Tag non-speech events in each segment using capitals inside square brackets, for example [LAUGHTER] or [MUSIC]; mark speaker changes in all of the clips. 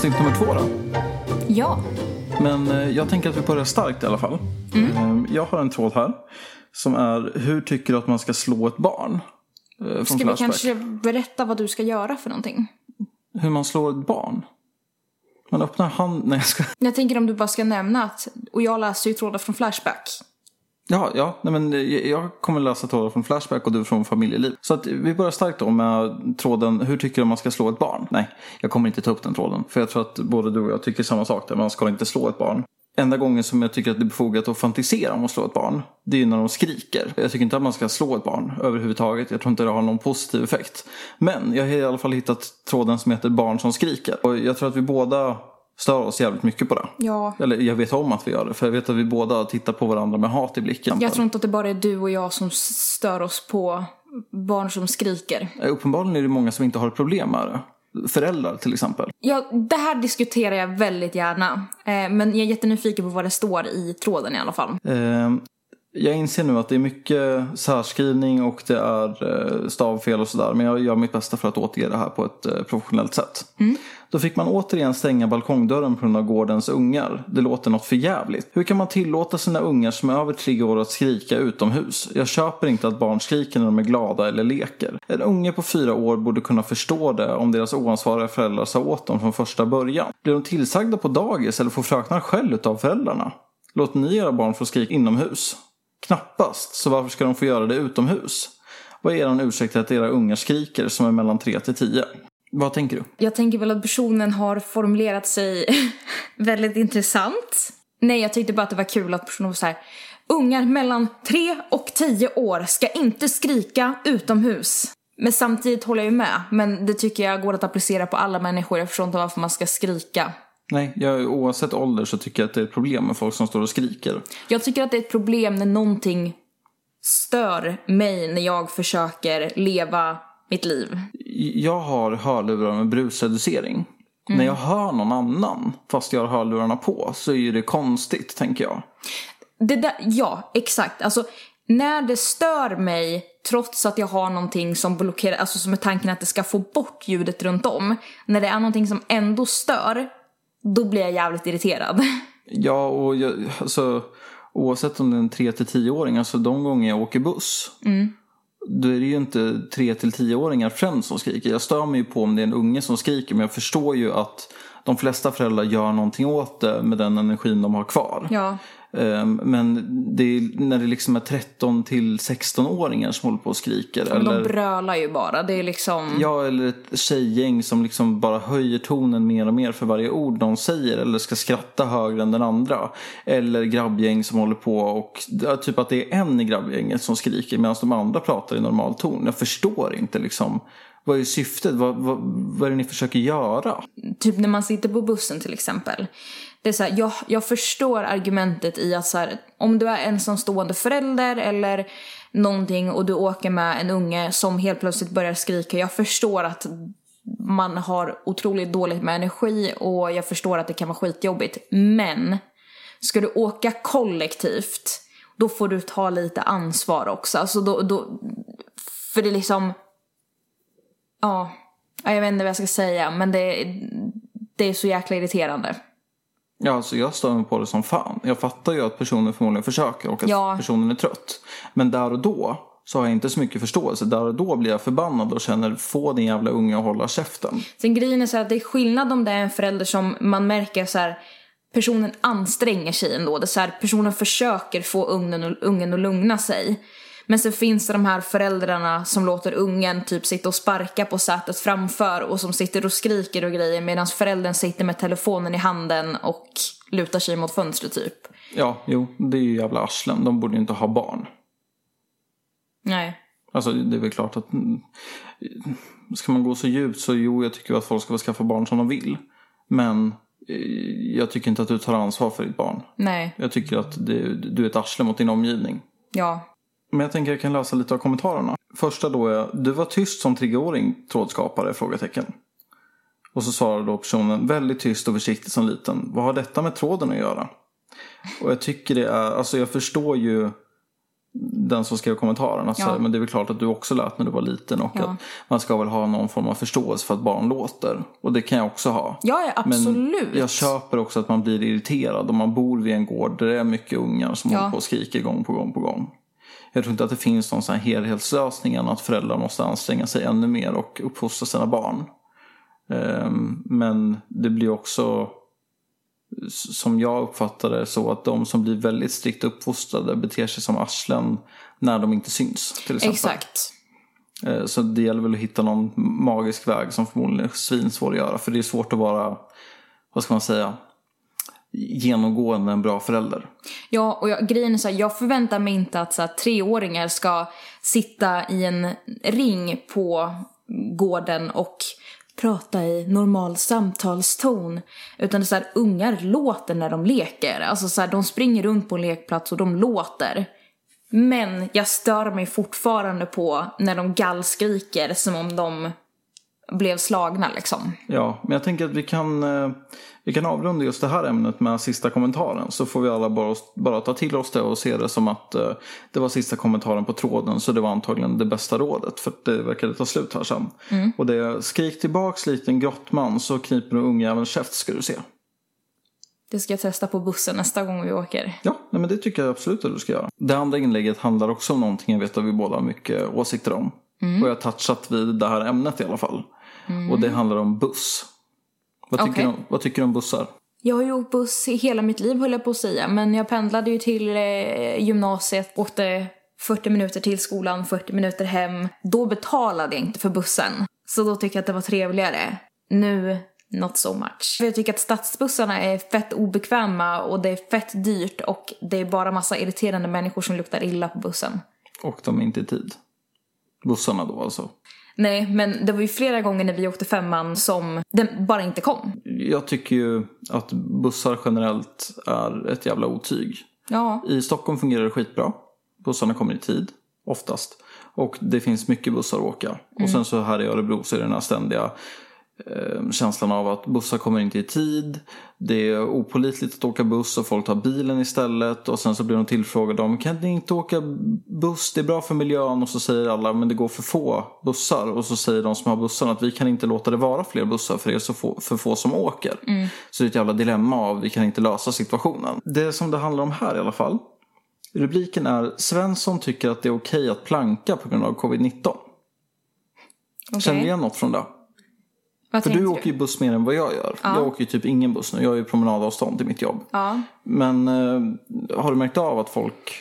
Speaker 1: Avsnitt nummer två då.
Speaker 2: Ja.
Speaker 1: Men eh, jag tänker att vi börjar starkt i alla fall. Eh, Jag har en tråd här. Som är, hur tycker du att man ska slå ett barn? Eh, Från
Speaker 2: Ska vi
Speaker 1: Flashback.
Speaker 2: kanske berätta vad du ska göra för någonting?
Speaker 1: Hur man slår ett barn? Man öppnar hand... Nej, jag ska...
Speaker 2: Jag tänker om du bara ska nämna att, och jag läser ju trådar från Flashback.
Speaker 1: Ja, ja. Nej, men jag kommer läsa trådar från Flashback och du från familjeliv. Så att vi börjar starkt då med tråden, hur tycker du man ska slå ett barn? Nej, jag kommer inte ta upp den tråden. För jag tror att både du och jag tycker samma sak där, man ska inte slå ett barn. Enda gången som jag tycker att det är befogat att fantisera om att slå ett barn, det är ju när de skriker. Jag tycker inte att man ska slå ett barn överhuvudtaget. Jag tror inte det har någon positiv effekt. Men jag har i alla fall hittat tråden som heter barn som skriker. Och jag tror att vi båda stör oss jävligt mycket på det.
Speaker 2: Ja.
Speaker 1: Eller jag vet om att vi gör det, för jag vet att vi båda tittar på varandra med hat i blicken.
Speaker 2: Jag tror inte att det bara är du och jag som stör oss på barn som skriker.
Speaker 1: Eh, Uppenbarligen är det många som inte har problem med det. Föräldrar till exempel.
Speaker 2: Ja, det här diskuterar jag väldigt gärna. Eh, men jag är jättenyfiken på vad det står i tråden i alla fall.
Speaker 1: Eh, jag inser nu att det är mycket särskrivning och det är eh, stavfel och sådär. Men jag gör mitt bästa för att återge det här på ett eh, professionellt sätt. Då fick man återigen stänga balkongdörren på grund av gårdens ungar. Det låter något för jävligt. Hur kan man tillåta sina ungar som är över tre år att skrika utomhus? Jag köper inte att barn skriker när de är glada eller leker. En unge på fyra år borde kunna förstå det om deras oansvariga föräldrar sa åt dem från första början. Blir de tillsagda på dagis eller får fröknar skäll utav föräldrarna? Låter ni era barn få skrika inomhus? Knappast, så varför ska de få göra det utomhus? Vad är er ursäkt till att era ungar skriker som är mellan 3 till 10? Vad tänker du?
Speaker 2: Jag tänker väl att personen har formulerat sig [LAUGHS] väldigt intressant. Nej, jag tyckte bara att det var kul att personen var så här. Ungar mellan 3 och 10 år ska inte skrika utomhus. Men samtidigt håller jag ju med. Men det tycker jag går att applicera på alla människor. Jag förstår inte varför man ska skrika.
Speaker 1: Nej, jag, oavsett ålder så tycker jag att det är ett problem med folk som står och skriker.
Speaker 2: Jag tycker att det är ett problem när någonting stör mig när jag försöker leva mitt liv.
Speaker 1: Jag har hörlurar med brusreducering. När jag hör någon annan, fast jag har hörlurarna på, så är ju det konstigt, tänker jag.
Speaker 2: Det där, ja, exakt. Alltså, när det stör mig trots att jag har någonting som blockerar, alltså som är tanken att det ska få bort ljudet runt om. När det är någonting som ändå stör, då blir jag jävligt irriterad. [LAUGHS]
Speaker 1: Ja, och jag, alltså, oavsett om det är en 3 till 10-åring, alltså de gånger jag åker buss. Då är det ju inte 3 till 10-åringar främst som skriker. Jag stör mig ju på om det är en unge som skriker, men jag förstår ju att de flesta föräldrar gör någonting åt det med den energin de har kvar.
Speaker 2: Ja.
Speaker 1: Ehm, Men det är när det liksom är 13 till 16-åringar som håller på och skriker.
Speaker 2: Men de
Speaker 1: eller,
Speaker 2: brölar ju bara. Det är liksom...
Speaker 1: ja, eller ett tjejgäng som liksom bara höjer tonen mer och mer för varje ord de säger. Eller ska skratta högre än den andra. Eller grabbgäng som håller på och typ att det är en i grabbgänget som skriker medan de andra pratar i normal ton. Jag förstår inte liksom. Vad är syftet? Vad, vad, vad är det ni försöker göra?
Speaker 2: Typ när man sitter på bussen till exempel. Det är så här, jag, jag förstår argumentet i att så här, om du är ensamstående förälder eller någonting och du åker med en unge som helt plötsligt börjar skrika. Jag förstår att man har otroligt dåligt med energi och jag förstår att det kan vara skitjobbigt. Men ska du åka kollektivt, då får du ta lite ansvar också. Alltså då, då, för det är liksom, ja, jag vet inte vad jag ska säga men det, det är så jäkla irriterande.
Speaker 1: Ja, alltså jag stör mig på det som fan. Jag fattar ju att personen förmodligen försöker och att
Speaker 2: Ja.
Speaker 1: personen är trött. Men där och då så har jag inte så mycket förståelse. Där och då blir jag förbannad och känner få din jävla unge att hålla käften.
Speaker 2: Sen grejen är så här att det är skillnad om det är en förälder som man märker så här personen anstränger sig ändå. Det är så här, personen försöker få ungen, ungen att lugna sig. Men sen finns det de här föräldrarna som låter ungen typ sitta och sparka på sätet framför och som sitter och skriker och grejer medan föräldern sitter med telefonen i handen och lutar sig mot fönstret typ.
Speaker 1: Ja, jo, det är ju jävla arslen. De borde ju inte ha barn.
Speaker 2: Nej.
Speaker 1: Alltså det är väl klart att mm, ska man gå så djupt så jo, jag tycker att folk ska få skaffa barn som de vill. Men eh, jag tycker inte att du tar ansvar för ditt barn.
Speaker 2: Nej.
Speaker 1: Jag tycker att det, du är ett arsle mot din omgivning.
Speaker 2: Ja.
Speaker 1: Men jag tänker jag kan läsa lite av kommentarerna. Första då är, du var tyst som treåring trådskapare? Frågetecken. Och så svarar då personen, väldigt tyst och försiktig som liten. Vad har detta med tråden att göra? Och jag tycker det är, alltså jag förstår ju den som skrev kommentaren. Att så här,
Speaker 2: Ja.
Speaker 1: men det är väl klart att du också lät när du var liten och
Speaker 2: Ja.
Speaker 1: att man ska väl ha någon form av förståelse för att barn låter. Och det kan jag också ha.
Speaker 2: Ja, ja
Speaker 1: Men
Speaker 2: absolut.
Speaker 1: jag köper också att man blir irriterad om man bor vid en gård där det är mycket ungar som
Speaker 2: Ja.
Speaker 1: håller på och skriker gång på gång på gång. Jag tror inte att det finns någon sån här helhetslösning än att föräldrar måste anstränga sig ännu mer och uppfostra sina barn. Ehm, Men det blir också, som jag uppfattar det, så att de som blir väldigt strikt uppfostrade beter sig som arslen när de inte syns. Till exempel.
Speaker 2: Exakt.
Speaker 1: Eh, Så det gäller väl att hitta någon magisk väg som förmodligen är svinsvår att göra. För det är svårt att vara, vad ska man säga, genomgående en bra förälder.
Speaker 2: Ja, och jag, grejen är så här, jag förväntar mig inte att så här, treåringar ska sitta i en ring på gården och prata i normal samtalston. Utan det är så här, ungar låter när de leker. Alltså så här, de springer runt på en lekplats och de låter. Men jag stör mig fortfarande på när de gallskriker som om de blev slagna liksom.
Speaker 1: Ja, men jag tänker att vi kan, eh, vi kan avrunda just det här ämnet med sista kommentaren. Så får vi alla bara, bara ta till oss det och se det som att eh, det var sista kommentaren på tråden. Så det var antagligen det bästa rådet. För det verkade ta slut här sen. Och det är skrik tillbaks liten grottman så kniper du ungjäveln käft ska du se.
Speaker 2: Det ska jag testa på bussen nästa gång vi åker.
Speaker 1: Ja, nej, men det tycker jag absolut att du ska göra. Det andra inlägget handlar också om någonting jag vet att vi båda har mycket åsikter om. Och jag har touchat vid det här ämnet i alla fall. Och det handlar om buss. Vad tycker,
Speaker 2: Okej.
Speaker 1: du, om, vad tycker du om bussar?
Speaker 2: Jag har ju åkt buss i hela mitt liv höll jag på att säga. Men jag pendlade ju till eh, gymnasiet, åkte 40 minuter till skolan, 40 minuter hem. Då betalade jag inte för bussen. Så då tycker jag att det var trevligare. Nu, not so much. För Jag tycker att stadsbussarna är fett obekväma och det är fett dyrt och det är bara massa irriterande människor som luktar illa på bussen.
Speaker 1: Och de är inte i tid. Bussarna då alltså.
Speaker 2: Nej, men det var ju flera gånger när vi åkte femman som den bara inte kom.
Speaker 1: Jag tycker ju att bussar generellt är ett jävla otyg.
Speaker 2: Ja,
Speaker 1: I Stockholm fungerar det skitbra. Bussarna kommer i tid, oftast. Och det finns mycket bussar att åka. Och sen så här i Örebro så är det den här ständiga känslan av att bussar kommer inte i tid. Det är opolitligt att åka buss och folk tar bilen istället. Och sen så blir de tillfrågade om kan ni inte åka buss, det är bra för miljön. Och så säger alla men det går för få bussar. Och så säger de som har bussarna att vi kan inte låta det vara fler bussar för det är så få, för få som åker. Så det är ett jävla dilemma av vi kan inte lösa situationen. Det som det handlar om här i alla fall. Rubriken är Svensson tycker att det är okej att planka på grund av covid-19.
Speaker 2: okej.
Speaker 1: Känner du igen något från det?
Speaker 2: Vad
Speaker 1: För du åker ju buss mer än vad jag gör. Jag åker ju typ ingen buss nu. Jag har ju promenadavstånd till mitt jobb.
Speaker 2: Ja.
Speaker 1: Men eh, har du märkt av att folk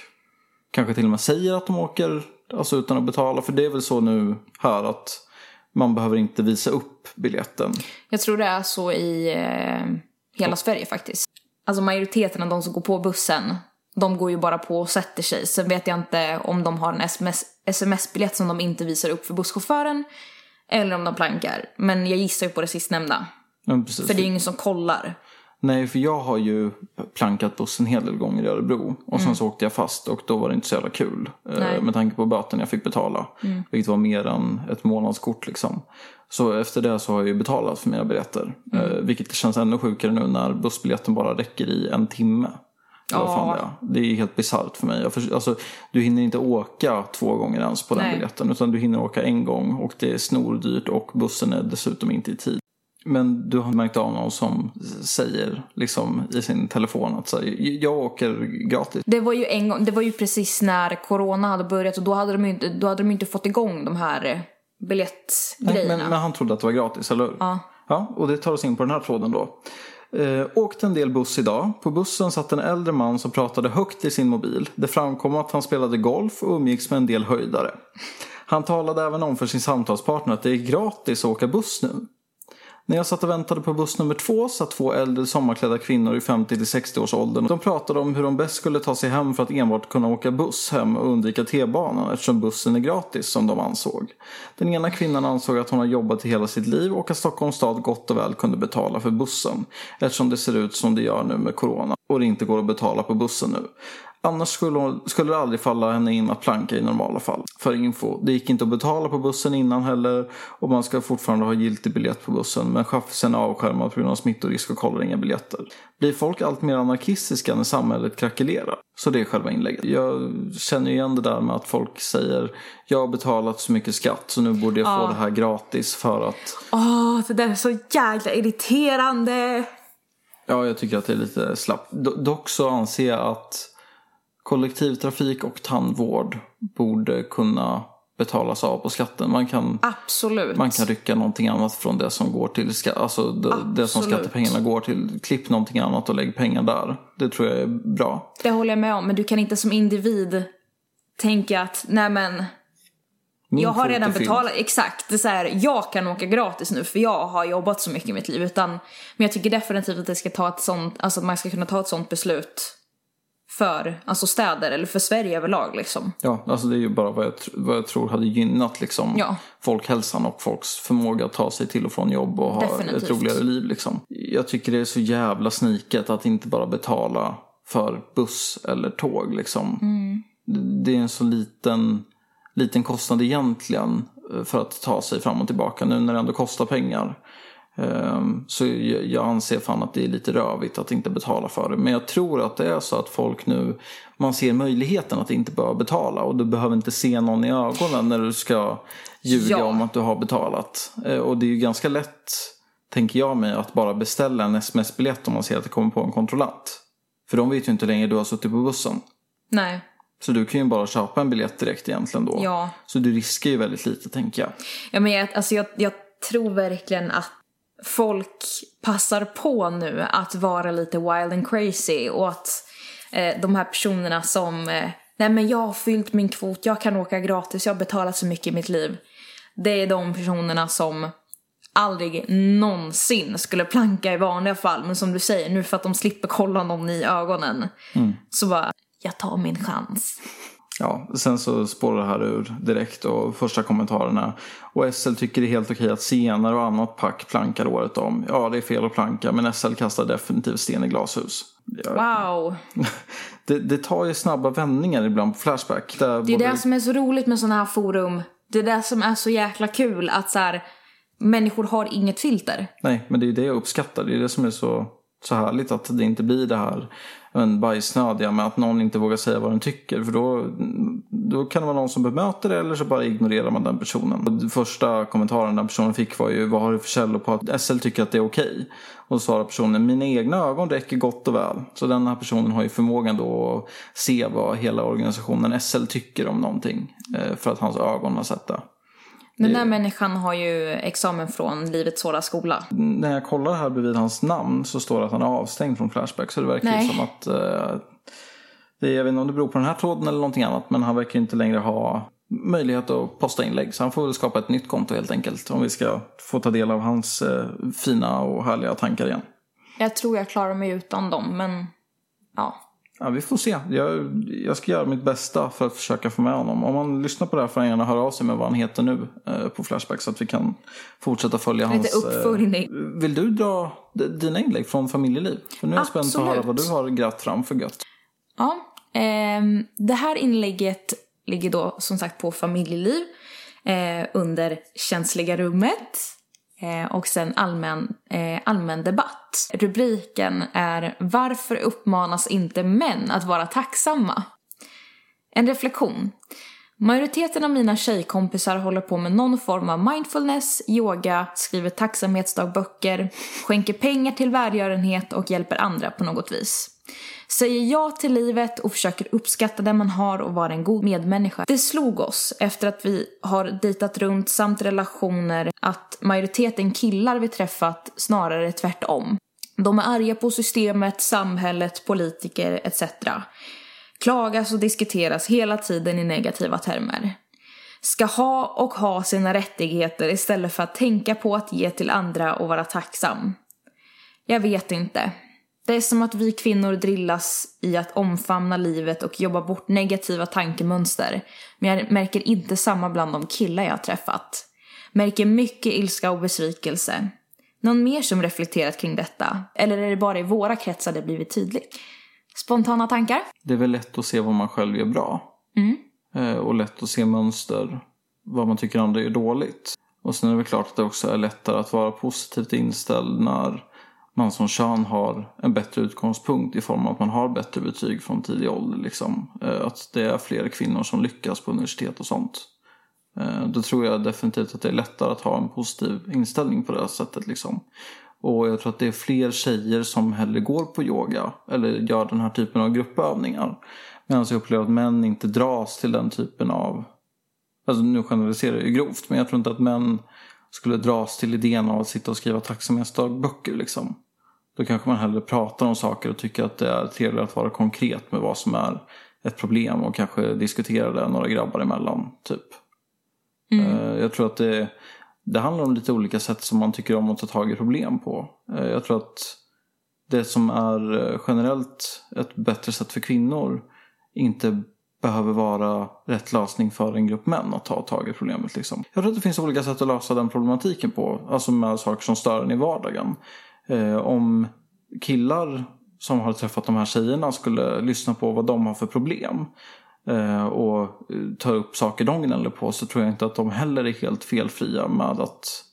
Speaker 1: kanske till och med säger att de åker alltså utan att betala? För det är väl så nu här att man behöver inte visa upp biljetten.
Speaker 2: Jag tror det är så i eh, hela Sverige faktiskt. Alltså majoriteten av de som går på bussen, de går ju bara på och sätter sig. Sen vet jag inte om de har en SMS, sms-biljett som de inte visar upp för busschauffören. Eller om de plankar. Men jag gissar ju på det sistnämnda.
Speaker 1: Men precis.
Speaker 2: För det är ju ingen som kollar.
Speaker 1: Nej, för jag har ju plankat buss en hel del gånger i Örebro. Och sen så åkte jag fast och då var det inte så jävla kul. eh,
Speaker 2: Mm. Nej. Mm.
Speaker 1: Med tanke på böten jag fick betala. Vilket var mer än ett månadskort liksom. Så efter det så har jag ju betalat för mina biljetter.
Speaker 2: Mm.
Speaker 1: Eh, vilket känns ännu sjukare nu när bussbiljetten bara räcker i en timme.
Speaker 2: Ja.
Speaker 1: det är. Det är helt bisarrt för mig. För, alltså, du hinner inte åka två gånger ens på den
Speaker 2: Nej.
Speaker 1: biljetten. Utan du hinner åka en gång och det är snordyrt och bussen är dessutom inte i tid. Men du har märkt av någon som säger liksom i sin telefon att så här, jag åker gratis.
Speaker 2: Det var ju en gång, det var ju precis när corona hade börjat och då hade de ju inte, då hade de inte fått igång de här eh, biljettgrejerna.
Speaker 1: Men, men han trodde att det var gratis, eller hur?
Speaker 2: Ja.
Speaker 1: Ja, och det tar oss in på den här tråden då. Eh, åkte en del buss idag. På bussen satt en äldre man som pratade högt i sin mobil. Det framkom att han spelade golf och umgicks med en del höjdare. Han talade även om för sin samtalspartner att det är gratis att åka buss nu. När jag satt och väntade på buss nummer två satt två äldre sommarklädda kvinnor i 50-60 års åldern. De pratade om hur de bäst skulle ta sig hem för att enbart kunna åka buss hem och undvika T-banan eftersom bussen är gratis som de ansåg. Den ena kvinnan ansåg att hon har jobbat i hela sitt liv och att Stockholms stad gott och väl kunde betala för bussen eftersom det ser ut som det gör nu med corona och det inte går att betala på bussen nu. Annars skulle, hon, skulle det aldrig falla henne in att planka i normala fall. För info. Det gick inte att betala på bussen innan heller och man ska fortfarande ha giltig biljett på bussen. Men chaffisen är avskärmad på grund av smittorisk och kollar inga biljetter. Blir folk allt mer anarkistiska när samhället krackelerar? Så det är själva inlägget. Jag känner igen det där med att folk säger jag har betalat så mycket skatt så nu borde jag få det här gratis för att...
Speaker 2: Åh, det där är så jäkla irriterande.
Speaker 1: Ja, jag tycker att det är lite slappt. Do- Dock så anser jag att kollektivtrafik och tandvård borde kunna betalas av på skatten. Man kan,
Speaker 2: Absolut.
Speaker 1: man kan rycka någonting annat från det som går till alltså det, det som skattepengarna går till. Klipp någonting annat och lägg pengar där. Det tror jag är bra.
Speaker 2: Det håller jag med om, men du kan inte som individ tänka att nej men
Speaker 1: Min
Speaker 2: jag har redan betalat, exakt. Det är så här, jag kan åka gratis nu för jag har jobbat så mycket i mitt liv. Utan, men jag tycker definitivt att det ska ta ett sånt, alltså att man ska kunna ta ett sånt beslut för alltså städer eller för Sverige överlag liksom.
Speaker 1: Ja, alltså det är ju bara vad jag, vad jag tror hade gynnat liksom,
Speaker 2: Ja.
Speaker 1: folkhälsan och folks förmåga att ta sig till och från jobb och ha
Speaker 2: Definitivt.
Speaker 1: ett roligare liv. Liksom. Jag tycker det är så jävla sniket att inte bara betala för buss eller tåg. Liksom. Det är en så liten, liten kostnad egentligen eh, för att ta sig fram och tillbaka nu när det ändå kostar pengar. Ehm, Så jag anser fan att det är lite rövigt att inte betala för det. Men jag tror att det är så att folk nu, man ser möjligheten att inte behöva betala. Och du behöver inte se någon i ögonen när du ska ljuga
Speaker 2: Ja.
Speaker 1: om att du har betalat. Eh, Och det är ju ganska lätt, tänker jag mig, att bara beställa en sms-biljett om man ser att det kommer på en kontrollant. För de vet ju inte hur länge du har suttit på bussen.
Speaker 2: Nej.
Speaker 1: Så du kan ju bara köpa en biljett direkt egentligen då.
Speaker 2: Ja.
Speaker 1: Så du riskar ju väldigt lite, tänker jag.
Speaker 2: Ja, men jag, alltså jag, jag tror verkligen att folk passar på nu att vara lite wild and crazy och att eh, de här personerna som eh, nej men jag har fyllt min kvot, jag kan åka gratis, jag har betalat så mycket i mitt liv. Det är de personerna som aldrig någonsin skulle planka i vanliga fall men som du säger nu för att de slipper kolla någon i ögonen så bara jag tar min chans.
Speaker 1: Ja, sen så spårar det här ur direkt och första kommentarerna. Och SL tycker det är helt okej att senare och annat pack plankar året om. Ja, det är fel att planka, men SL kastar definitivt sten i glashus.
Speaker 2: Wow! [LAUGHS]
Speaker 1: det, det tar ju snabba vändningar ibland på Flashback.
Speaker 2: Det är
Speaker 1: både-
Speaker 2: det som är så roligt med sådana här forum. Det är det som är så jäkla kul att så här, människor har inget filter.
Speaker 1: Nej, men det är det jag uppskattar. Det är det som är så, så härligt att det inte blir det här en bajsnödiga med att någon inte vågar säga vad den tycker. För då, då kan det vara någon som bemöter det eller så bara ignorerar man den personen. Och den första kommentaren den personen fick var ju vad har du för källor på att SL tycker att det är okej? Och då svarar personen mina egna ögon räcker gott och väl. Så den här personen har ju förmågan då att se vad hela organisationen SL tycker om någonting. Eh, för att hans ögon har sett det.
Speaker 2: Den där människan har ju examen från Livets Hårda Skola.
Speaker 1: när jag kollar här bredvid hans namn så står det att han är avstängd från Flashback. Så det verkar ju
Speaker 2: Nej.
Speaker 1: som att... Eh, det, jag vet inte om det beror på den här tråden eller någonting annat. Men han verkar inte längre ha möjlighet att posta inlägg. Så han får väl skapa ett nytt konto helt enkelt. Om vi ska få ta del av hans eh, fina och härliga tankar igen.
Speaker 2: Jag tror jag klarar mig utan dem, men ja.
Speaker 1: Ja, vi får se. Jag, jag ska göra mitt bästa för att försöka få med honom. Om man lyssnar på det här får han gärna höra av sig med vad han heter nu eh, på Flashback. Så att vi kan fortsätta följa hans...
Speaker 2: Lite uppföljning.
Speaker 1: Eh, vill du dra dina inlägg från familjeliv? För nu är jag spänd på att höra
Speaker 2: Absolut.
Speaker 1: vad du har grävt fram för gött.
Speaker 2: Ja, ehm, det här inlägget ligger då som sagt på familjeliv eh, under känsliga rummet eh, Eh, och sen allmän, eh, allmän debatt. Rubriken är Varför uppmanas inte män att vara tacksamma? En reflektion. Majoriteten av mina tjejkompisar håller på med någon form av mindfulness, yoga, skriver tacksamhetsdagböcker, skänker pengar till välgörenhet och hjälper andra på något vis. Säger ja till livet och försöker uppskatta det man har och vara en god medmänniska. Det slog oss efter att vi har dejtat runt samt relationer att majoriteten killar vi träffat snarare är tvärtom. De är arga på systemet, samhället, politiker etc. Klagas och diskuteras hela tiden i negativa termer. Ska ha och ha sina rättigheter istället för att tänka på att ge till andra och vara tacksam. Jag vet inte. Det är som att vi kvinnor drillas i att omfamna livet och jobba bort negativa tankemönster. Men jag märker inte samma bland de killar jag har träffat. Märker mycket ilska och besvikelse. Någon mer som reflekterat kring detta? Eller är det bara i våra kretsar det blivit tydligt? spontana tankar?
Speaker 1: Det är väl lätt att se vad man själv gör bra.
Speaker 2: Mm.
Speaker 1: Eh, och lätt att se mönster, vad man tycker andra gör dåligt. Och sen är det väl klart att det också är lättare att vara positivt inställd när man som kön har en bättre utgångspunkt i form av att man har bättre betyg från tidig ålder. Liksom. Eh, att det är fler kvinnor som lyckas på universitet och sånt. Eh, då tror jag definitivt att det är lättare att ha en positiv inställning på det här sättet. Liksom. Och jag tror att det är fler tjejer som hellre går på yoga eller gör den här typen av gruppövningar. Medan jag upplever att män inte dras till den typen av... Alltså nu generaliserar jag ju grovt men jag tror inte att män skulle dras till idén av att sitta och skriva tacksamhetsdagböcker liksom. Då kanske man hellre pratar om saker och tycker att det är trevligare att vara konkret med vad som är ett problem och kanske diskutera det några grabbar emellan. Typ. Mm. Jag tror att det, det handlar om lite olika sätt som man tycker om att ta tag i problem på. Eh, jag tror att det som är eh, generellt ett bättre sätt för kvinnor inte behöver vara rätt lösning för en grupp män att ta tag i problemet. Liksom. Jag tror att det finns olika sätt att lösa den problematiken på. Alltså med saker som stör en i vardagen. Eh, om killar som har träffat de här tjejerna skulle lyssna på vad de har för problem eh, och ta upp saker de gnäller på så tror jag inte att de heller är helt felfria med att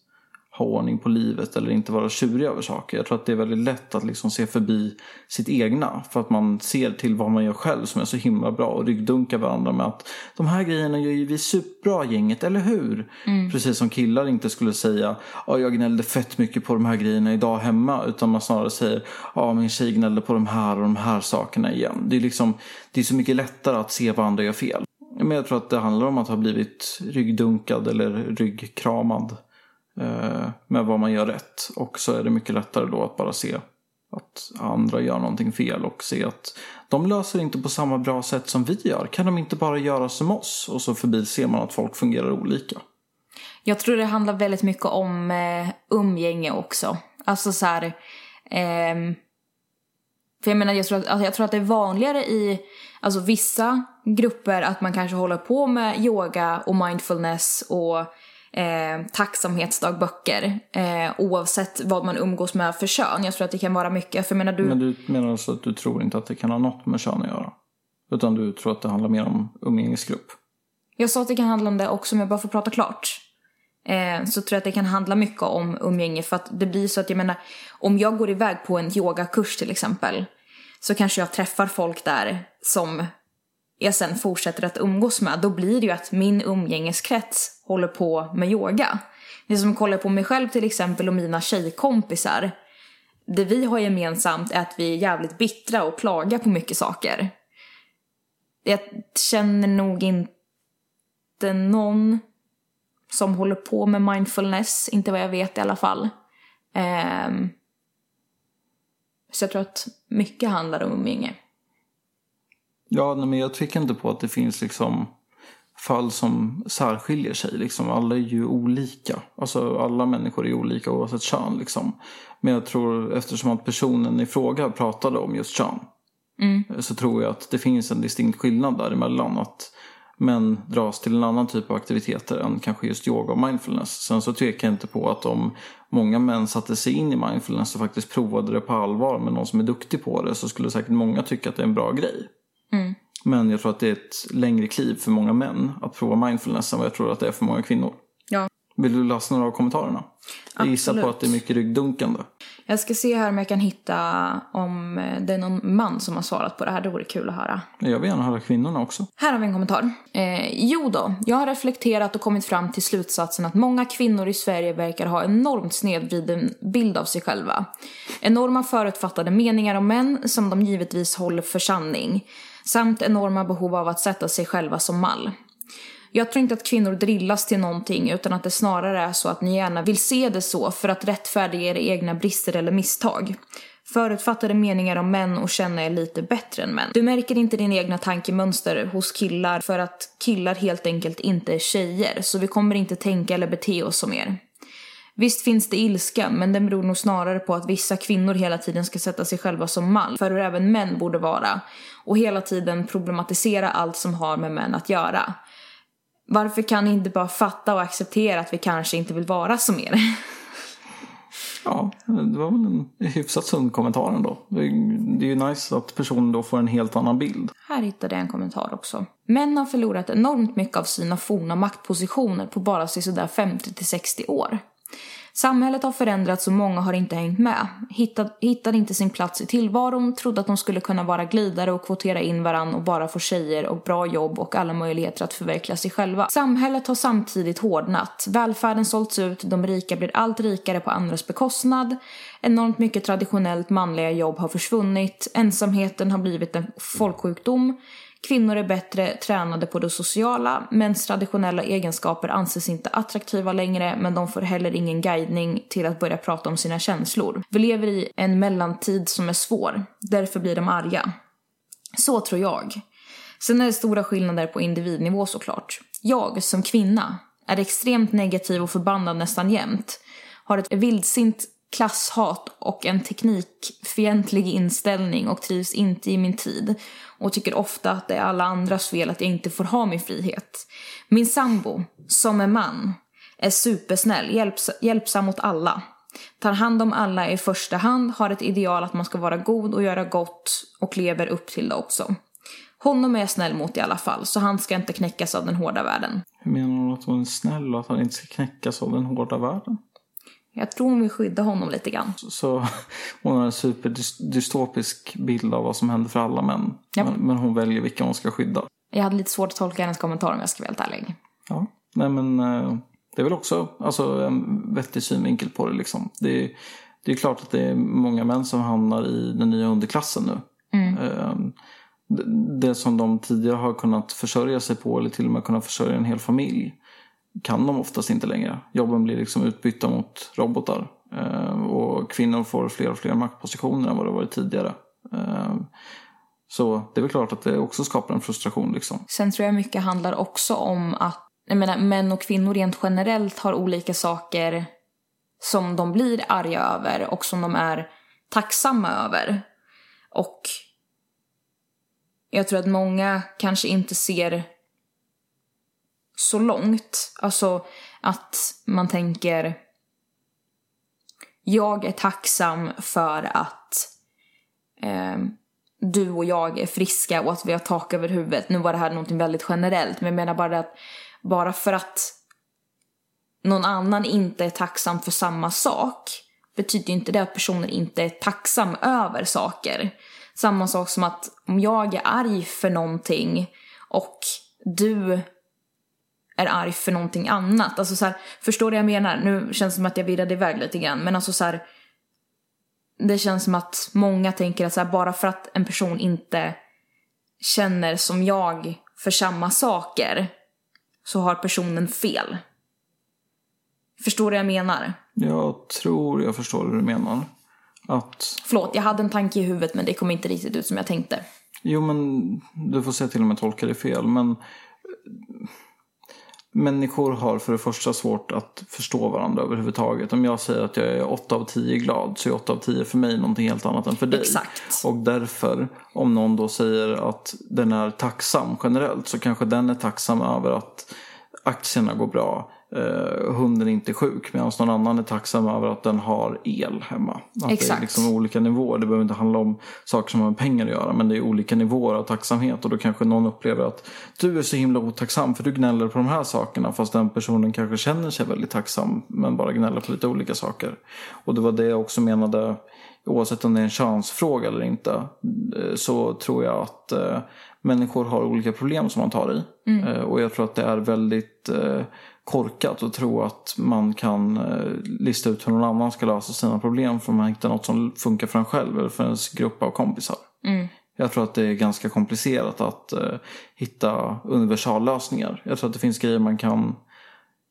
Speaker 1: ha ordning på livet eller inte vara tjurig över saker. Jag tror att det är väldigt lätt att liksom se förbi sitt egna för att man ser till vad man gör själv som är så himla bra och ryggdunkar varandra med att de här grejerna gör ju vi superbra gänget, eller hur? Mm. Precis som killar inte skulle säga ja jag gnällde fett mycket på de här grejerna idag hemma utan man snarare säger ja min tjej gnällde på de här och de här sakerna igen. Det är liksom det är så mycket lättare att se vad andra gör fel. Men jag tror att det handlar om att ha blivit ryggdunkad eller ryggkramad Eh, med vad man gör rätt. Och så är det mycket lättare då att bara se att andra gör någonting fel och se att de löser inte på samma bra sätt som vi gör. Kan de inte bara göra som oss? Och så förbi ser man att folk fungerar olika.
Speaker 2: Jag tror det handlar väldigt mycket om eh, umgänge också. Alltså så här... Eh, för jag menar, jag tror, att, alltså jag tror att det är vanligare i alltså vissa grupper att man kanske håller på med yoga och mindfulness och eh, tacksamhetsdagböcker eh, oavsett vad man umgås med för kön. Jag tror att det kan vara mycket. För menar du...
Speaker 1: Men du menar alltså att du tror inte att det kan ha något med kön att göra? Utan du tror att det handlar mer om umgängesgrupp?
Speaker 2: Jag sa att det kan handla om det också om jag bara får prata klart. Eh, så tror jag att det kan handla mycket om umgänge för att det blir så att jag menar om jag går iväg på en yogakurs till exempel så kanske jag träffar folk där som jag sen fortsätter att umgås med, då blir det ju att min umgängeskrets håller på med yoga. Det som kollar på mig själv till exempel och mina tjejkompisar. Det vi har gemensamt är att vi är jävligt bittra och klagar på mycket saker. Jag känner nog inte någon som håller på med mindfulness, inte vad jag vet i alla fall. Um, så jag tror att mycket handlar om umgänge.
Speaker 1: Ja, men jag tycker inte på att det finns liksom fall som särskiljer sig. Liksom. Alla är ju olika. Alltså alla människor är olika oavsett kön. Liksom. Men jag tror eftersom att personen i fråga pratade om just kön. Mm. Så tror jag att det finns en distinkt skillnad däremellan. Att män dras till en annan typ av aktiviteter än kanske just yoga och mindfulness. Sen så tvekar jag inte på att om många män satte sig in i mindfulness och faktiskt provade det på allvar med någon som är duktig på det så skulle säkert många tycka att det är en bra grej. Mm. Men jag tror att det är ett längre kliv för många män att prova mindfulness än vad jag tror att det är för många kvinnor.
Speaker 2: Ja.
Speaker 1: Vill du läsa några av kommentarerna? Jag gissar på att det är mycket ryggdunkande.
Speaker 2: Jag ska se här om jag kan hitta om det är någon man som har svarat på det här. Det vore kul att höra.
Speaker 1: Jag vill gärna höra kvinnorna också.
Speaker 2: Här har vi en kommentar. Eh, jo då, jag har reflekterat och kommit fram till slutsatsen att många kvinnor i Sverige verkar ha enormt snedvriden bild av sig själva. Enorma förutfattade meningar om män som de givetvis håller för sanning. Samt enorma behov av att sätta sig själva som mall. Jag tror inte att kvinnor drillas till någonting utan att det snarare är så att ni gärna vill se det så för att rättfärdiga era egna brister eller misstag. Förutfattade meningar om män och känna er lite bättre än män. Du märker inte din egna tankemönster hos killar för att killar helt enkelt inte är tjejer så vi kommer inte tänka eller bete oss som er. Visst finns det ilska, men den beror nog snarare på att vissa kvinnor hela tiden ska sätta sig själva som mall för hur även män borde vara och hela tiden problematisera allt som har med män att göra. Varför kan ni inte bara fatta och acceptera att vi kanske inte vill vara som er?
Speaker 1: Ja, det var väl en hyfsat sund kommentar ändå. Det är, ju nice att personen då får en helt annan bild.
Speaker 2: Här hittade jag en kommentar också. Män har förlorat enormt mycket av sina forna maktpositioner på bara sådär 50 till 60 år. Samhället har förändrats och många har inte hängt med. Hittade, hittade inte sin plats i tillvaron, trodde att de skulle kunna vara glidare och kvotera in varann och bara få tjejer och bra jobb och alla möjligheter att förverkliga sig själva. Samhället har samtidigt hårdnat. Välfärden sålts ut, de rika blir allt rikare på andras bekostnad. Enormt mycket traditionellt manliga jobb har försvunnit. Ensamheten har blivit en folksjukdom. Kvinnor är bättre tränade på det sociala, mäns traditionella egenskaper anses inte attraktiva längre men de får heller ingen guidning till att börja prata om sina känslor. Vi lever i en mellantid som är svår, därför blir de arga. Så tror jag. Sen är det stora skillnader på individnivå såklart. Jag, som kvinna, är extremt negativ och förbannad nästan jämt. Har ett vildsint klasshat och en teknikfientlig inställning och trivs inte i min tid och tycker ofta att det är alla andras fel att jag inte får ha min frihet. Min sambo, som är man, är supersnäll, hjälps hjälpsam mot alla. Tar hand om alla i första hand, har ett ideal att man ska vara god och göra gott och lever upp till det också. Honom är jag snäll mot i alla fall, så han ska inte knäckas av den hårda världen.
Speaker 1: Hur menar hon att hon är snäll och att han inte ska knäckas av den hårda världen?
Speaker 2: Jag tror hon vill skydda honom lite grann.
Speaker 1: Så [LAUGHS] hon har en superdystopisk bild av vad som händer för alla män.
Speaker 2: Ja.
Speaker 1: Men, men hon väljer vilka hon ska skydda.
Speaker 2: Jag hade lite svårt att tolka hennes kommentar om jag ska vara helt ärlig.
Speaker 1: Ja, nej men eh, det är väl också alltså, en vettig synvinkel på det liksom. Det är, det är klart att det är många män som hamnar i den nya underklassen nu. Eh, det- Det som de tidigare har kunnat försörja sig på eller till och med kunnat försörja en hel familj kan de oftast inte längre. Jobben blir liksom utbytta mot robotar. Eh, och kvinnor får fler och fler maktpositioner än vad det varit tidigare. Eh, så det är väl klart att det också skapar en frustration liksom.
Speaker 2: Sen tror jag mycket handlar också om att jag menar, män och kvinnor rent generellt har olika saker som de blir arga över och som de är tacksamma över. Och jag tror att många kanske inte ser så långt. Alltså att man tänker jag är tacksam för att eh, du och jag är friska och att vi har tak över huvudet. Nu var det här någonting väldigt generellt, men jag menar bara att bara för att någon annan inte är tacksam för samma sak betyder inte det att personen inte är tacksam över saker. Samma sak som att om jag är arg för någonting och du är arg för någonting annat. Alltså så här, förstår du vad jag menar? Nu känns det som att jag virrade iväg lite grann, men alltså så här, det känns som att många tänker att så här, bara för att en person inte känner som jag för samma saker så har personen fel. Förstår du vad jag menar?
Speaker 1: Jag tror jag förstår hur du menar. Att,
Speaker 2: Förlåt, jag hade en tanke i huvudet men det kom inte riktigt ut som jag tänkte.
Speaker 1: jo men du får säga till om jag tolkar det fel. Men människor har för det första svårt att förstå varandra överhuvudtaget. Om jag säger att jag är 8 av 10 glad så är 8 av 10 för mig någonting helt annat än för dig.
Speaker 2: Exakt.
Speaker 1: Och därför, om någon då säger att den är tacksam generellt så kanske den är tacksam över att aktierna går bra. Eh, hunden är inte sjuk medan någon annan är tacksam över att den har el hemma. Att det är
Speaker 2: Exakt.
Speaker 1: liksom olika nivåer. Det behöver inte handla om saker som har med pengar att göra men det är olika nivåer av tacksamhet och då kanske någon upplever att du är så himla otacksam för du gnäller på de här sakerna fast den personen kanske känner sig väldigt tacksam men bara gnäller på lite olika saker. Och det var det jag också menade oavsett om det är en chansfråga eller inte eh, så tror jag att eh, människor har olika problem som man tar i. Eh, och jag tror att det är väldigt eh, korkat att tro att man kan eh, lista ut hur någon annan ska lösa sina problem för man hittar något som funkar för en själv eller för ens grupp av kompisar. Jag tror att det är ganska komplicerat att eh, hitta universallösningar. Jag tror att det finns grejer man kan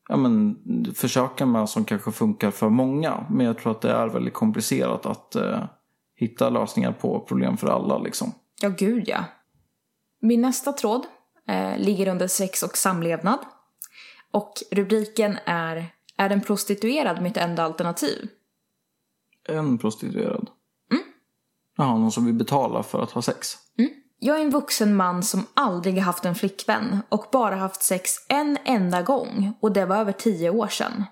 Speaker 1: ja, men, försöka med som kanske funkar för många. Men jag tror att det är väldigt komplicerat att eh, hitta lösningar på problem för alla. Liksom.
Speaker 2: Ja, gud ja. Min nästa tråd eh, ligger under sex och samlevnad. Och rubriken är Är en prostituerad mitt enda alternativ?
Speaker 1: En prostituerad. Jaha, någon som vill betala för att ha sex.
Speaker 2: Jag är en vuxen man som aldrig har haft en flickvän och bara haft sex en enda gång och det var över tio år sedan.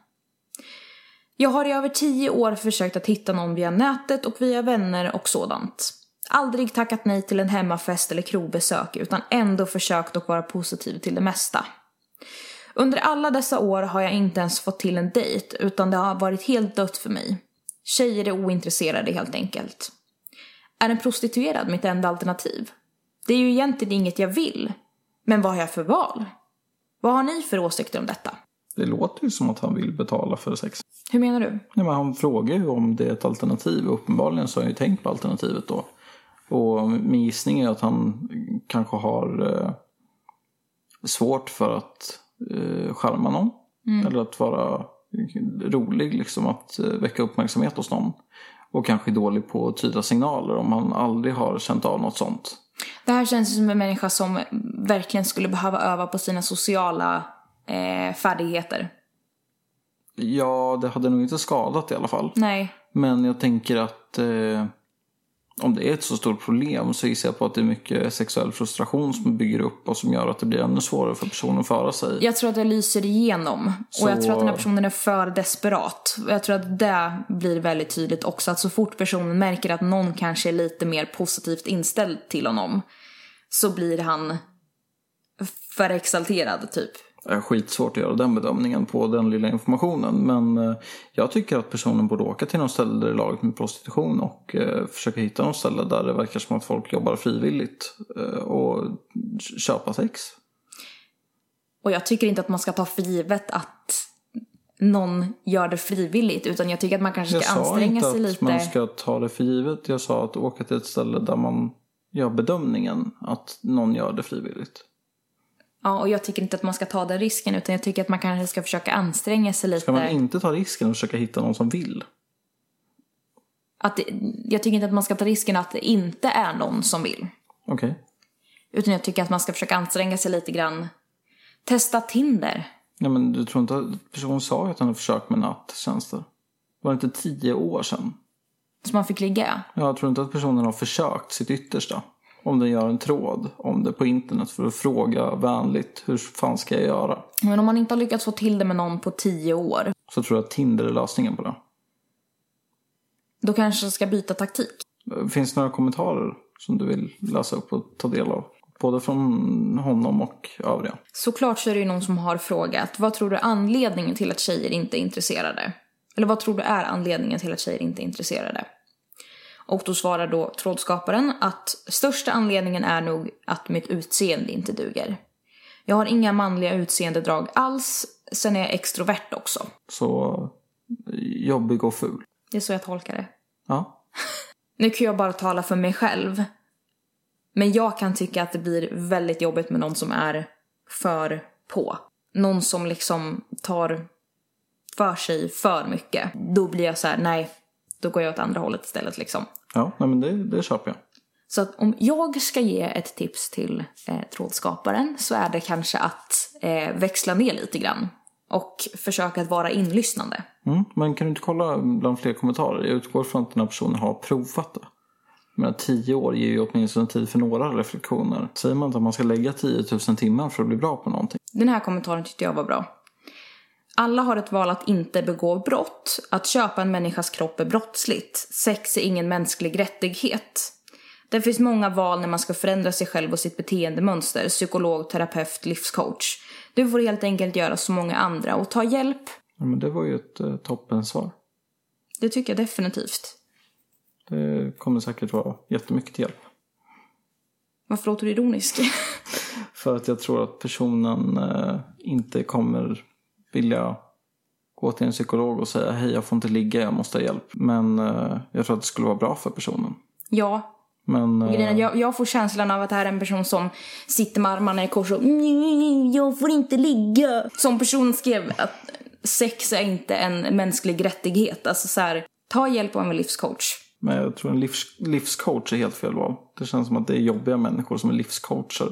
Speaker 2: Jag har i över tio år försökt att hitta någon via nätet och via vänner och sådant. Aldrig tackat nej till en hemmafest eller krogbesök utan ändå försökt att vara positiv till det mesta. Under alla dessa år har jag inte ens fått till en dejt utan det har varit helt dött för mig. Tjejer är ointresserade helt enkelt. Är en prostituerad mitt enda alternativ? Det är ju egentligen inget jag vill. Men vad har jag för val? Vad har ni för åsikter om detta?
Speaker 1: Det låter ju som att han vill betala för sex.
Speaker 2: Hur menar du?
Speaker 1: Nej, men han frågar ju om det är ett alternativ. Uppenbarligen så har han ju tänkt på alternativet då. Och min gissning är att han kanske har eh, svårt för att eh, skärma någon. Eller att vara rolig, liksom att eh, väcka uppmärksamhet hos någon. Och kanske dålig på att tyda signaler om han aldrig har känt av något sånt.
Speaker 2: Det här känns som en människa som verkligen skulle behöva öva på sina sociala eh, färdigheter.
Speaker 1: Ja, det hade nog inte skadat i alla fall.
Speaker 2: Nej.
Speaker 1: Men jag tänker att eh, om det är ett så stort problem så gissar jag på att det är mycket sexuell frustration som bygger upp och som gör att det blir ännu svårare för personen att föra sig.
Speaker 2: Jag tror att det lyser igenom.
Speaker 1: Så-
Speaker 2: Och jag tror att den här personen är för desperat. Och jag tror att det blir väldigt tydligt också. Att så fort personen märker att någon kanske är lite mer positivt inställd till honom. Så blir han för exalterad typ.
Speaker 1: Är skitsvårt att göra den bedömningen på den lilla informationen. Men eh, jag tycker att personen borde åka till något ställe där det är lagligt med prostitution och eh, försöka hitta något ställe där det verkar som att folk jobbar frivilligt eh, och köpa sex.
Speaker 2: Och jag tycker inte att man ska ta för givet att någon gör det frivilligt. Utan jag tycker att man kanske
Speaker 1: Jag
Speaker 2: ska
Speaker 1: sa
Speaker 2: anstränga
Speaker 1: inte
Speaker 2: sig
Speaker 1: att
Speaker 2: lite.
Speaker 1: man ska ta det för givet. Jag sa att åka till ett ställe där man gör bedömningen att någon gör det frivilligt.
Speaker 2: Ja, och jag tycker inte att man ska ta den risken. Utan jag tycker att man kanske ska försöka anstränga sig lite.
Speaker 1: Ska man inte ta risken och försöka hitta någon som vill?
Speaker 2: att det, jag tycker inte att man ska ta risken att det inte är någon som vill.
Speaker 1: Okej.
Speaker 2: Utan jag tycker att man ska försöka anstränga sig lite grann. Testa Tinder.
Speaker 1: Nej men du tror inte att personen sa ju att han hade försökt med nattjänster? Var det inte tio år sedan?
Speaker 2: Så man fick ligga.
Speaker 1: Jag tror inte att personen har försökt sitt yttersta. Om den gör en tråd om det på internet för att fråga vänligt hur fan ska jag göra?
Speaker 2: Men om man inte har lyckats få till det med någon på tio år.
Speaker 1: Så tror jag att Tinder är lösningen på det.
Speaker 2: Då kanske jag ska byta taktik.
Speaker 1: Finns det några kommentarer som du vill läsa upp och ta del av? Både från honom och övriga.
Speaker 2: Såklart så är det ju någon som har frågat. Vad tror du är anledningen till att tjejer inte är intresserade? Eller vad tror du är anledningen till att tjejer inte är intresserade? Och då svarar då trådskaparen att största anledningen är nog att mitt utseende inte duger. Jag har inga manliga utseendedrag alls. Sen är jag extrovert också.
Speaker 1: Så jobbig och ful.
Speaker 2: Det är så jag tolkar det.
Speaker 1: Ja. [LAUGHS]
Speaker 2: Nu kan jag bara tala för mig själv. Men jag kan tycka att det blir väldigt jobbigt med någon som är för på. Någon som liksom tar för sig för mycket. Då blir jag så här: nej, då går jag åt andra hållet istället liksom.
Speaker 1: Ja, nej men det, det köper jag.
Speaker 2: Så att om jag ska ge ett tips till eh, trådskaparen så är det kanske att eh, växla ner lite grann. Och försöka att vara inlyssnande.
Speaker 1: Mm, men kan du inte kolla bland fler kommentarer? Jag utgår från att den här personen har provat det. Men tio år ger ju åtminstone tid för några reflektioner. Säger man inte att man ska lägga 10 000 timmar för att bli bra på någonting?
Speaker 2: Den här kommentaren tyckte jag var bra. Alla har ett val att inte begå brott. Att köpa en människas kropp är brottsligt. Sex är ingen mänsklig rättighet. Det finns många val när man ska förändra sig själv och sitt beteendemönster. Psykolog, terapeut, livscoach. Du får helt enkelt göra som många andra och ta hjälp.
Speaker 1: Ja, men det var ju ett eh, toppensvar.
Speaker 2: Det tycker jag definitivt.
Speaker 1: Det kommer säkert vara jättemycket hjälp.
Speaker 2: Varför låter du ironisk? [LAUGHS]
Speaker 1: För att jag tror att personen eh, inte kommer vilja gå till en psykolog och säga hej jag får inte ligga, jag måste ha hjälp. Men eh, jag tror att det skulle vara bra för personen.
Speaker 2: ja,
Speaker 1: Men eh,
Speaker 2: jag, jag får känslan av att det här är en person som sitter med armarna i kors och "Mm, jag får inte ligga. Som person skrev att sex är inte en mänsklig rättighet. Alltså så här, ta hjälp av en livscoach.
Speaker 1: men jag tror en livs, livscoach är helt fel val. Det känns som att det är jobbiga människor som är livscoacher.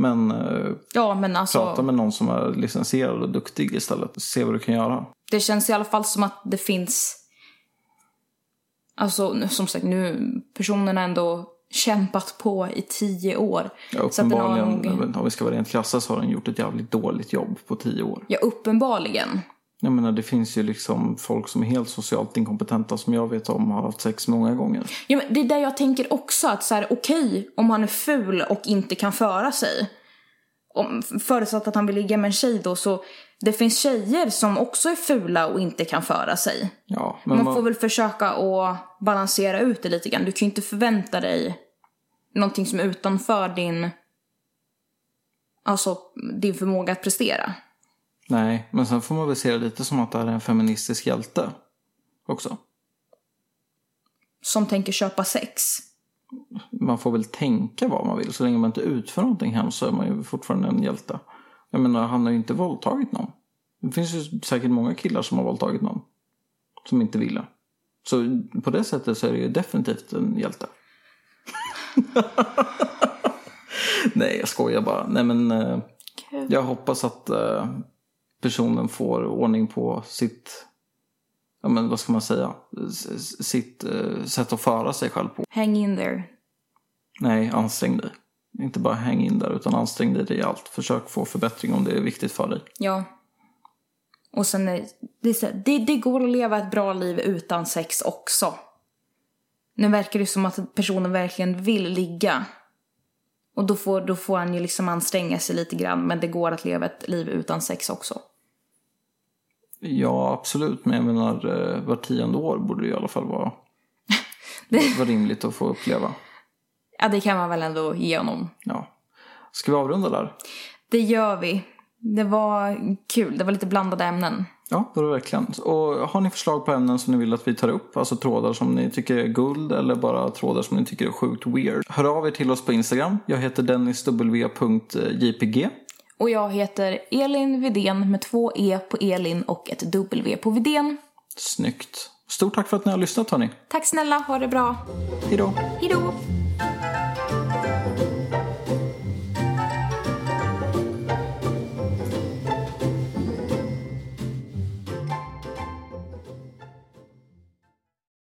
Speaker 1: Men eh,
Speaker 2: Ja, men alltså
Speaker 1: prata med någon som är licensierad och duktig istället. Se vad du kan göra.
Speaker 2: det känns i alla fall som att det finns Alltså som sagt nu, personen har ändå kämpat på i tio år.
Speaker 1: Ja,
Speaker 2: Så att den har
Speaker 1: uppenbarligen, om vi ska vara rent krassa så har den gjort ett jävligt dåligt jobb på tio år.
Speaker 2: Ja, uppenbarligen.
Speaker 1: Jag menar det finns ju liksom folk som är helt socialt inkompetenta som jag vet om har haft sex många gånger.
Speaker 2: Ja, men det är där jag tänker också att så här, okej om han är ful och inte kan föra sig. Om, förutsatt att han vill ligga med en tjej då så det finns tjejer som också är fula och inte kan föra sig.
Speaker 1: Ja, men
Speaker 2: Man
Speaker 1: vad-
Speaker 2: får väl försöka att balansera ut det lite grann. Du kan ju inte förvänta dig någonting som är utanför din, alltså din förmåga att prestera.
Speaker 1: Nej, men sen får man väl se det lite som att det här är en feministisk hjälte också.
Speaker 2: Som tänker köpa sex.
Speaker 1: Man får väl tänka vad man vill. Så länge man inte utför någonting hemskt så är man ju fortfarande en hjälte. Jag menar, han har ju inte våldtagit någon. Det finns ju säkert många killar som har våldtagit någon. Som inte ville. Så på det sättet så är det ju definitivt en hjälte. [LAUGHS] Nej, jag skojar bara. Nej, men eh, jag hoppas att eh, personen får ordning på sitt, ja men vad ska man säga, sitt eh, sätt att föra sig själv på.
Speaker 2: Hang in there.
Speaker 1: Nej, ansträng dig. Inte bara häng in där, utan ansträng dig rejält. Försök få förbättring om det är viktigt för dig.
Speaker 2: Ja. Och sen är det, så här, det, det går att leva ett bra liv utan sex också. Nu verkar det som att personen verkligen vill ligga. Och då får, då får han ju liksom anstränga sig lite grann. Men det går att leva ett liv utan sex också.
Speaker 1: Ja, absolut. Men jag menar, eh, var tionde år borde det i alla fall vara, [LAUGHS] vara rimligt att få uppleva.
Speaker 2: Ja, det kan man väl ändå ge honom.
Speaker 1: Ja. Ska vi avrunda där?
Speaker 2: Det gör vi. Det var kul. Det var lite blandade ämnen.
Speaker 1: Ja, det var det verkligen. Och har ni förslag på ämnen som ni vill att vi tar upp, alltså trådar som ni tycker är guld eller bara trådar som ni tycker är sjukt weird. Hör av er till oss på Instagram. Jag heter dennisw.jpg.
Speaker 2: Och jag heter Elin Vidén med två E på Elin och ett W på Vidén.
Speaker 1: Snyggt. Stort tack för att ni har lyssnat hörni.
Speaker 2: Tack snälla, ha det bra.
Speaker 1: Hej då.
Speaker 2: Hejdå!